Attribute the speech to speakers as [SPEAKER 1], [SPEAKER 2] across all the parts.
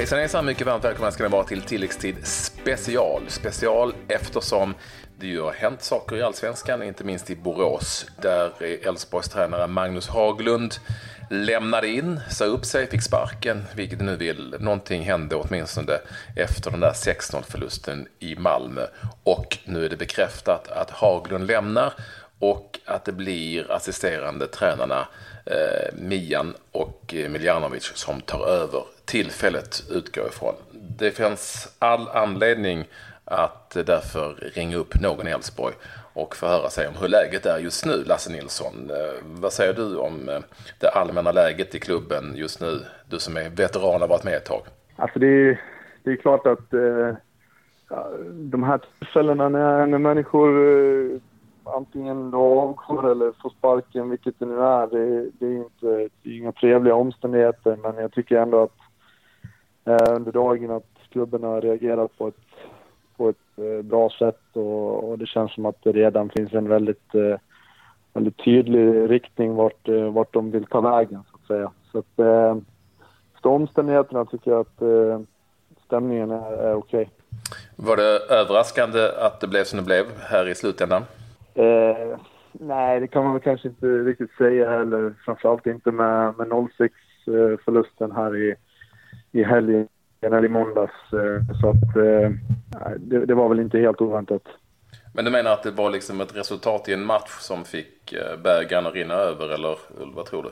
[SPEAKER 1] Hejsan hejsan, mycket varmt välkomna ska ni vara till tilläggstid special. Special eftersom det ju har hänt saker i Allsvenskan, inte minst i Borås, där Elfsborgs tränare Magnus Haglund lämnade in, sa upp sig, fick sparken, vilket du nu vill. Någonting hände åtminstone efter den där 16-förlusten i Malmö. Och nu är det bekräftat att Haglund lämnar och att det blir assisterande tränarna eh, Mian och eh, Miljanovic som tar över tillfället utgår ifrån. Det finns all anledning att därför ringa upp någon i Elfsborg och förhöra sig om hur läget är just nu, Lasse Nilsson. Eh, vad säger du om eh, det allmänna läget i klubben just nu? Du som är veteran och har varit med ett tag.
[SPEAKER 2] Alltså det är, det är klart att eh, de här tillfällena när, när människor eh, antingen då avgår eller får sparken, vilket det nu är, det, det är inte det är inga trevliga omständigheter. Men jag tycker ändå att eh, under dagen att klubben har reagerat på ett, på ett eh, bra sätt och, och, det känns som att det redan finns en väldigt, eh, väldigt tydlig riktning vart, eh, vart de vill ta vägen så att säga. Så att, eh, efter omständigheterna tycker jag att eh, stämningen är, är okej. Okay.
[SPEAKER 1] Var det överraskande att det blev som det blev här i slutändan?
[SPEAKER 2] Eh, nej, det kan man väl kanske inte riktigt säga heller. Framförallt inte med, med 0-6-förlusten här i, i helgen eller i måndags. Eh, så att eh, det, det, var väl inte helt oväntat.
[SPEAKER 1] Men du menar att det var liksom ett resultat i en match som fick eh, bägaren att rinna över eller vad tror du?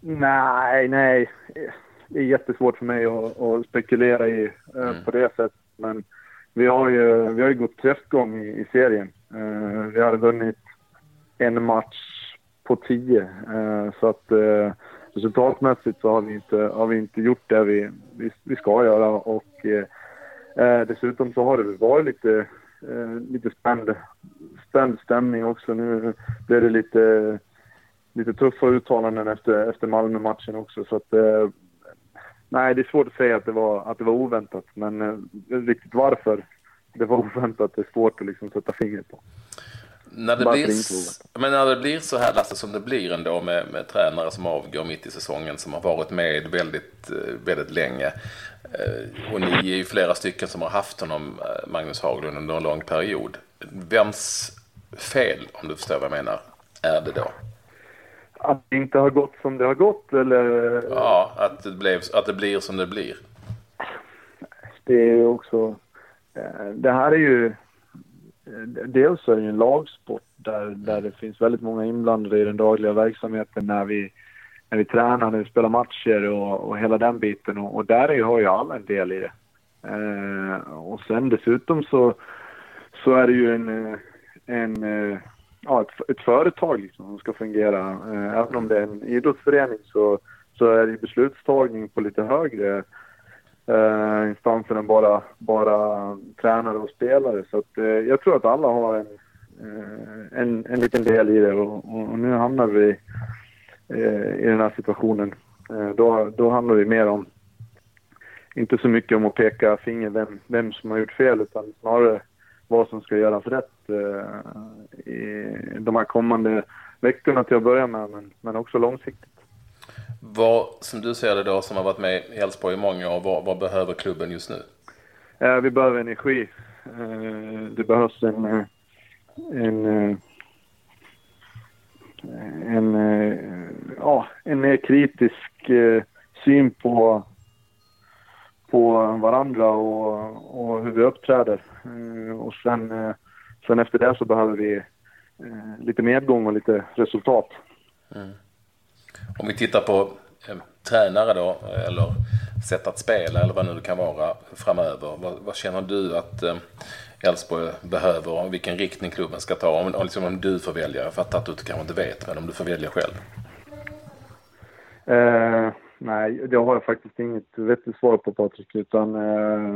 [SPEAKER 2] Nej, nej. Det är jättesvårt för mig att, att spekulera i mm. på det sättet. Men vi har ju, vi har ju gått kräftgång i, i serien. Uh, vi hade vunnit en match på tio. Uh, så att uh, resultatmässigt så har vi inte, har vi inte gjort det vi, vi, vi ska göra. Och dessutom så har det varit lite, lite spänd, spänd stämning också. Nu blev det lite, lite tuffa uttalanden efter, efter Malmö-matchen också. Så att, nej, det är svårt att säga att det var, att det var oväntat. Men riktigt varför det var oväntat. Det är svårt att liksom sätta fingret på.
[SPEAKER 1] När det, blir, men när det blir så här Lasse som det blir ändå med, med tränare som avgår mitt i säsongen som har varit med väldigt, eh, väldigt länge. Eh, och ni är ju flera stycken som har haft honom, eh, Magnus Haglund, under en lång period. Vems fel, om du förstår vad jag menar, är det då?
[SPEAKER 2] Att det inte har gått som det har gått eller?
[SPEAKER 1] Ja, att det, blev, att det blir som det blir.
[SPEAKER 2] Det är ju också Eh, det här är ju, eh, dels är det ju en lagsport där, där det finns väldigt många inblandade i den dagliga verksamheten när vi, när vi tränar, när vi spelar matcher och, och hela den biten och, och där är, har ju alla en del i det. Eh, och sen dessutom så, så är det ju en, en ja, ett, ett företag liksom som ska fungera. Eh, även om det är en idrottsförening så, så är det beslutstagning på lite högre eh, instanser än bara, bara tränare och spelare. Så att, eh, jag tror att alla har en, eh, en, en liten del i det och, och nu hamnar vi eh, i den här situationen. Eh, då, då handlar det mer om, inte så mycket om att peka finger vem, vem som har gjort fel utan snarare vad som ska göras rätt eh, i de här kommande veckorna till att börja med men, men också långsiktigt.
[SPEAKER 1] Vad, som du ser det då, som har varit med i Elfsborg i många år, vad, vad behöver klubben just nu?
[SPEAKER 2] Eh, vi behöver energi. Eh, det behövs en, eh, en, eh, en, eh, ja, en mer kritisk syn på, på varandra och, och hur vi uppträder. och sen, sen efter det så behöver vi lite medgång och lite resultat. Mm.
[SPEAKER 1] Om vi tittar på eh, tränare då, eller sätt att spela eller vad nu det kan vara framöver. Vad, vad känner du att eh, Elfsborg eh, behöver och vilken riktning klubben ska ta? Om, om, liksom, om du får välja, jag fattar att du kanske inte vet, men om du får välja själv.
[SPEAKER 2] Eh, nej, det har jag faktiskt inget vettigt svar på Patrik, utan eh,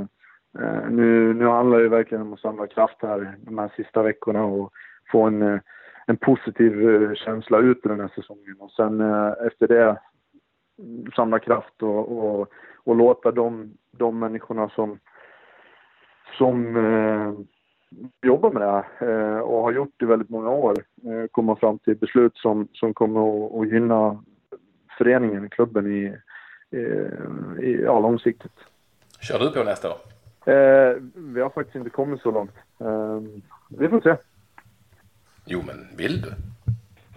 [SPEAKER 2] eh, nu, nu handlar det verkligen om att samla kraft här de här sista veckorna och få en eh, en positiv eh, känsla ut den här säsongen. Och sen eh, efter det samla kraft och, och, och låta de, de människorna som, som eh, jobbar med det här eh, och har gjort det i väldigt många år eh, komma fram till beslut som, som kommer att, att gynna föreningen, klubben i, i, i ja, långsiktigt.
[SPEAKER 1] Kör du på nästa år?
[SPEAKER 2] Eh, vi har faktiskt inte kommit så långt. Eh, vi får se.
[SPEAKER 1] Jo, men vill du?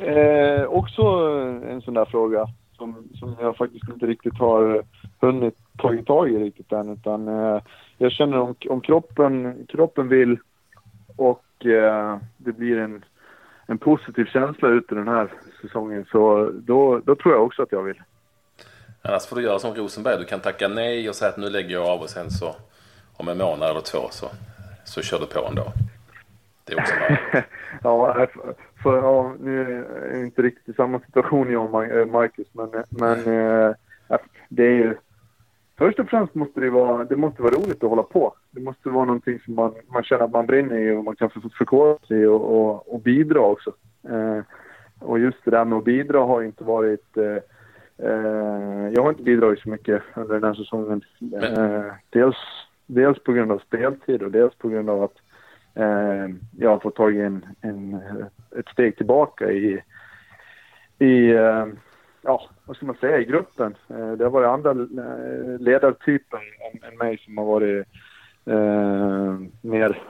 [SPEAKER 2] Eh, också en sån där fråga som, som jag faktiskt inte riktigt har hunnit tagit tag i riktigt än. Utan, eh, jag känner om, om kroppen, kroppen vill och eh, det blir en, en positiv känsla ut i den här säsongen så då, då tror jag också att jag vill.
[SPEAKER 1] Annars får du göra som Rosenberg. Du kan tacka nej och säga att nu lägger jag av och sen så om en månad eller två så, så kör du på ändå. Det är också
[SPEAKER 2] Ja, för, för, ja, nu är jag inte riktigt samma situation jag och eh, Marcus, men, men äh, det är ju... Först och främst måste det vara, det måste vara roligt att hålla på. Det måste vara någonting som man, man känner att man brinner i och man kan förkovra sig i och, och, och, bidra också. Eh, och just det där med att bidra har inte varit... Eh, eh, jag har inte bidragit så mycket under den här säsongen. dels, dels på grund av speltid och dels på grund av att eh, jag har fått tagit en, en, ett steg tillbaka i, i eh, ja, vad ska man säga, i gruppen. Eh, det har varit andra eh, ledartyper än, mig som har varit eh, mer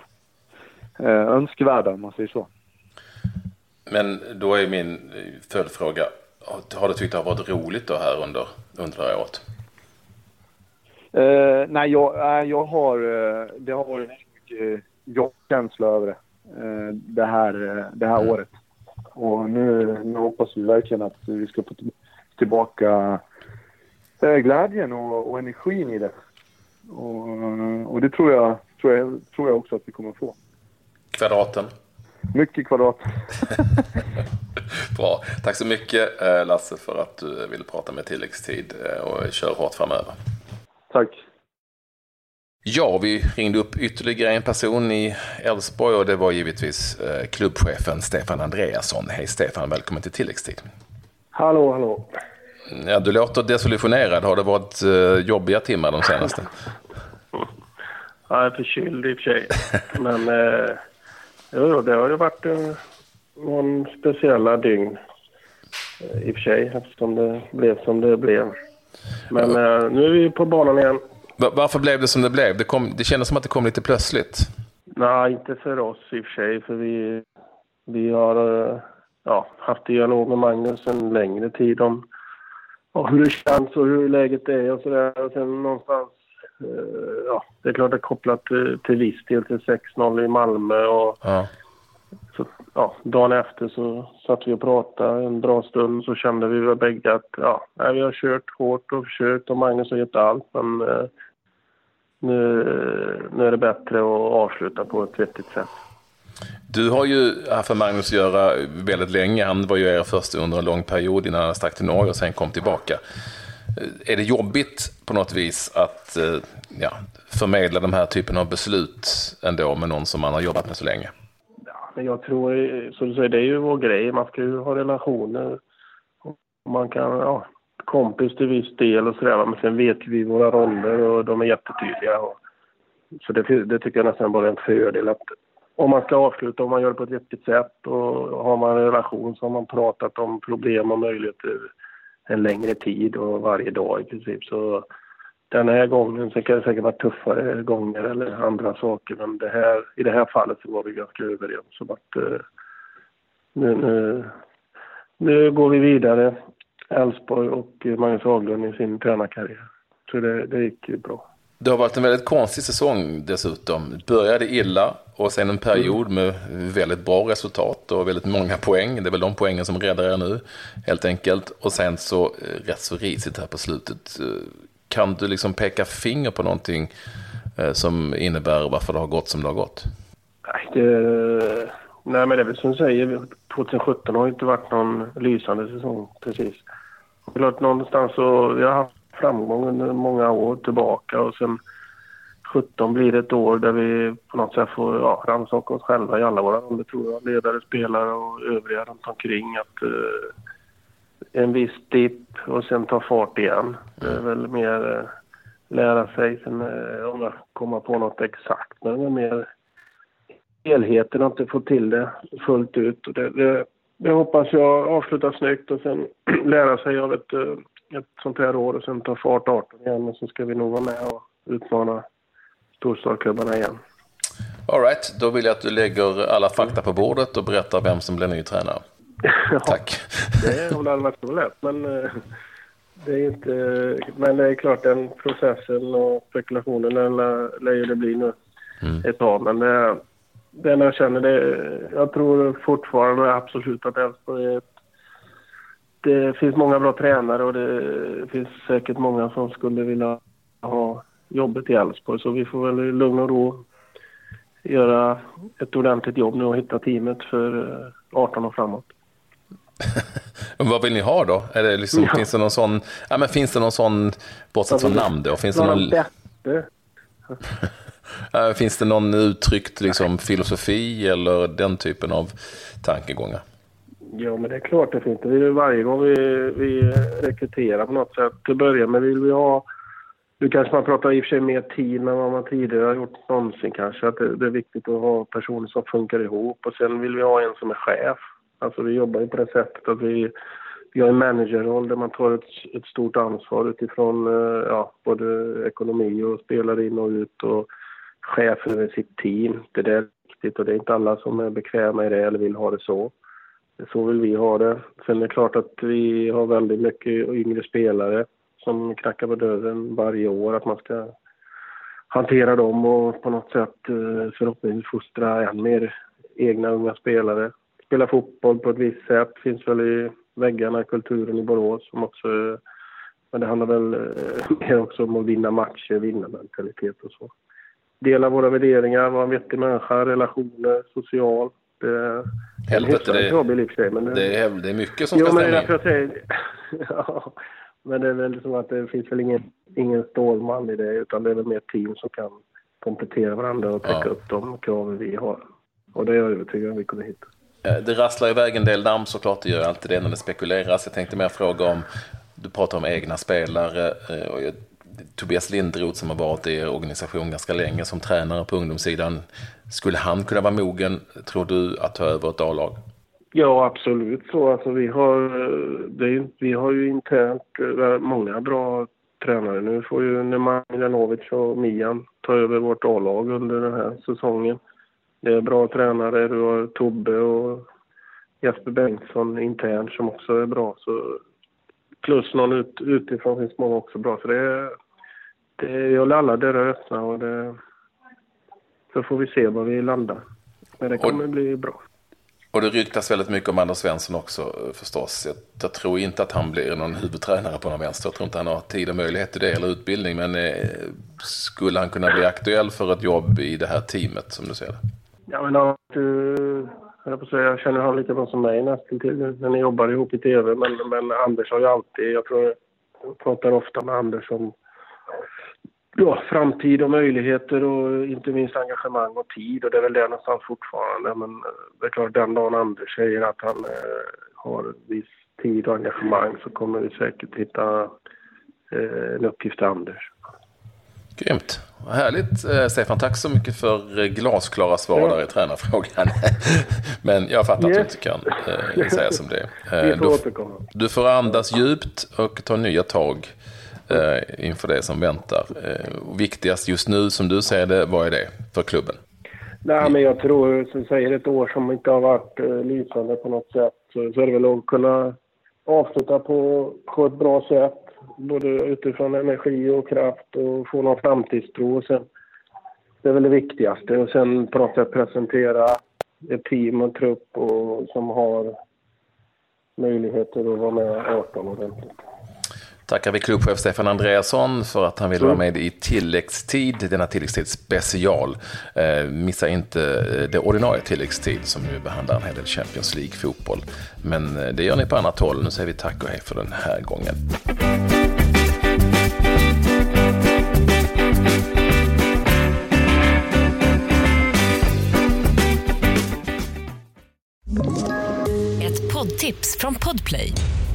[SPEAKER 2] eh, önskvärda, om man säger så.
[SPEAKER 1] Men då är min följdfråga, har du tyckt det har varit roligt då här under, under det här året?
[SPEAKER 2] Uh, nej, jag, jag har, uh, det har varit mycket jobbkänsla över det, det här, det här mm. året. Och nu, nu hoppas vi verkligen att vi ska få tillbaka glädjen och, och energin i det. Och, och det tror jag, tror, jag, tror jag också att vi kommer få.
[SPEAKER 1] Kvadraten?
[SPEAKER 2] Mycket kvadrat.
[SPEAKER 1] Bra. Tack så mycket eh, Lasse för att du ville prata med tilläggstid eh, och kör hårt framöver.
[SPEAKER 2] Tack.
[SPEAKER 1] Ja, vi ringde upp ytterligare en person i Elfsborg och det var givetvis eh, klubbchefen Stefan Andreasson. Hej Stefan, välkommen till tilläggstid.
[SPEAKER 3] Hallå, hallå.
[SPEAKER 1] Ja, du låter desillusionerad. Har det varit jobbiga timmar de senaste?
[SPEAKER 3] Jag är förkyld i och för sig. Men eh, jo, det har ju varit eh, någon speciella dygn eh, i och för sig eftersom det blev som det blev. Men ja. eh, nu är vi på banan igen.
[SPEAKER 1] Varför blev det som det blev? Det, kom, det kändes som att det kom lite plötsligt.
[SPEAKER 3] Nej, inte för oss i och för sig. För vi, vi har eh, ja, haft dialog med Magnus en längre tid om, om hur det känns och hur läget är och sådär. Och sen någonstans Eh, ja, det är klart det är kopplat till, till viss del till 6-0 i Malmö och ja. Så, ja, dagen efter så satt vi och pratade en bra stund så kände vi väl bägge att ja, vi har kört hårt och försökt och Magnus har gett allt men eh, nu, nu är det bättre att avsluta på ett vettigt sätt.
[SPEAKER 1] Du har ju haft med Magnus att göra väldigt länge. Han var ju er först under en lång period innan han stack till Norge och sen kom tillbaka. Är det jobbigt på något vis att eh, ja, förmedla den här typen av beslut ändå med någon som man har jobbat med så länge?
[SPEAKER 3] Ja, men jag tror, så du säger, det är ju vår grej. Man ska ju ha relationer. Man kan, ja, kompis till viss del och sådär. Men sen vet vi våra roller och de är jättetydliga. Och, så det, det tycker jag nästan bara är en fördel att om man ska avsluta, om man gör det på ett vettigt sätt och har man en relation så har man pratat om problem och möjligheter en längre tid och varje dag i princip. Så den här gången, så kan det säkert vara tuffare gånger eller andra saker, men det här, i det här fallet så var vi ganska överens om att uh, nu, nu, nu går vi vidare, Elfsborg och Magnus Haglund i sin tränarkarriär. Så det, det gick bra.
[SPEAKER 1] Det har varit en väldigt konstig säsong dessutom. Började illa och sen en period med väldigt bra resultat och väldigt många poäng. Det är väl de poängen som räddar er nu, helt enkelt. Och sen så eh, rätt så risigt här på slutet. Eh, kan du liksom peka finger på någonting eh, som innebär varför det har gått som det har gått?
[SPEAKER 3] Nej, det, nej men det är väl som du säger, 2017 har inte varit någon lysande säsong precis. Klart någonstans så, vi har haft framgång under många år tillbaka och sen 17 blir det ett år där vi på något sätt får ja, rannsaka oss själva i alla våra roller tror jag. Ledare, spelare och övriga runt omkring. Att, eh, en viss dipp och sen ta fart igen. Det är väl mer eh, lära sig. Sen eh, om jag kommer på något exakt. Men det är mer helheten, att inte få till det fullt ut. Och det, det, det hoppas jag avslutar snyggt och sen lära sig av ett ett sånt här år och sen ta fart 18 igen och så ska vi nog vara med och utmana storstadsklubbarna igen.
[SPEAKER 1] Alright, då vill jag att du lägger alla fakta på bordet och berättar vem som blir ny tränare. Tack.
[SPEAKER 3] det har väl varit så lätt, men eh, det är inte... Men det är klart, den processen och spekulationen lär ju det bli nu mm. ett tag. Men det, det jag känner, det, jag tror fortfarande absolut att Elfsborg är det finns många bra tränare och det finns säkert många som skulle vilja ha jobbet i Elfsborg. Så vi får väl i lugn och ro göra ett ordentligt jobb nu och hitta teamet för 18 år framåt.
[SPEAKER 1] vad vill ni ha då? Är det liksom, ja. Finns det någon sån, ja, men finns det någon sån, bortsett från namn då? Finns det någon... Bättre. finns det någon uttryckt liksom, filosofi eller den typen av tankegångar?
[SPEAKER 3] Ja, men det är klart det finns. Det varje gång vi, vi rekryterar på något sätt. Till att börja med vill vi ha... Nu kanske man pratar i och för sig mer tid än vad man tidigare har gjort någonsin kanske. Att det, det, är viktigt att ha personer som funkar ihop. Och sen vill vi ha en som är chef. Alltså vi jobbar ju på det sättet att vi, vi har en managerroll där man tar ett, ett stort ansvar utifrån eh, ja, både ekonomi och spelar in och ut och chef över sitt team. Det där är viktigt och det är inte alla som är bekväma i det eller vill ha det så. Så vill vi ha det. Sen är det klart att vi har väldigt mycket yngre spelare som knackar på dörren varje år. Att man ska hantera dem och på något sätt eh, förhoppningsvis fostra än mer egna unga spelare. Spela fotboll på ett visst sätt finns väl i väggarna, kulturen i Borås som också men det handlar väl eh, mer också om att vinna matcher, vinna mentalitet och så. Dela våra värderingar, vara en vettig människa, relationer, social. Det,
[SPEAKER 1] Helvete, det, jobb i sig, men det, det, är, det är mycket som jo, ska stämma
[SPEAKER 3] men jag säger, ja, men det är väl som att det finns väl ingen, ingen stålman i det utan det är väl mer team som kan komplettera varandra och täcka ja. upp de kraven vi har. Och det är jag övertygad om vi kommer hitta.
[SPEAKER 1] Eh, det rasslar iväg en del namn såklart, det gör alltid det när det spekuleras. Jag tänkte mer fråga om, du pratar om egna spelare. Eh, Tobias Lindroth som har varit i er organisation ganska länge som tränare på ungdomssidan. Skulle han kunna vara mogen, tror du, att ta över ett A-lag?
[SPEAKER 3] Ja, absolut så. Alltså, vi, har, eh, det, vi har ju internt eh, många bra tränare. Nu får ju Nemanja Milanovic och Mian ta över vårt A-lag under den här säsongen. Det är bra tränare. Du har Tobbe och Jesper Bengtsson internt som också är bra. Så plus någon ut, utifrån finns många också bra. Så det är, det, jag håller alla dörrar öppna och det, så får vi se var vi landar. Men det kommer och, bli bra.
[SPEAKER 1] Och det ryktas väldigt mycket om Anders Svensson också förstås. Jag, jag, tror inte att han blir någon huvudtränare på någon vänster. Jag tror inte han har tid och möjlighet till det eller utbildning. Men eh, skulle han kunna bli aktuell för ett jobb i det här teamet som du ser det?
[SPEAKER 3] Ja, men uh, jag, säga, jag känner honom lika bra som mig nästan till när ni jobbar ihop i tv. Men, men Anders har ju alltid, jag tror jag pratar ofta med Anders om ja, framtid och möjligheter och inte minst engagemang och tid. Och det är väl det någonstans fortfarande. Men eh, det är klart, den dagen Anders säger att han eh, har viss tid och engagemang så kommer vi säkert hitta eh, en uppgift till Anders.
[SPEAKER 1] Grymt. Vad härligt eh, Stefan. Tack så mycket för glasklara svar ja. där i tränarfrågan. Men jag fattar yes. att du inte kan eh, säga som det är. Eh, du, du får andas djupt och ta nya tag eh, inför det som väntar. Eh, viktigast just nu, som du ser det, vad är det för klubben?
[SPEAKER 3] Nej, men jag tror, som säger, ett år som inte har varit eh, lysande på något sätt, så, så är det väl att kunna avsluta på, på ett bra sätt. Både utifrån energi och kraft och få någon framtidstro. Och sen, det är väl det viktigaste. Och sen på något sätt presentera ett team och trupp och, som har möjligheter att vara med 18 ordentligt
[SPEAKER 1] tackar vi klubbchef Stefan Andreasson för att han ville vara med i tilläggstid, denna tilläggstid special. Eh, missa inte eh, det ordinarie tilläggstid som nu behandlar en hel del Champions League-fotboll. Men eh, det gör ni på annat håll. Nu säger vi tack och hej för den här gången.
[SPEAKER 4] Ett poddtips från Podplay.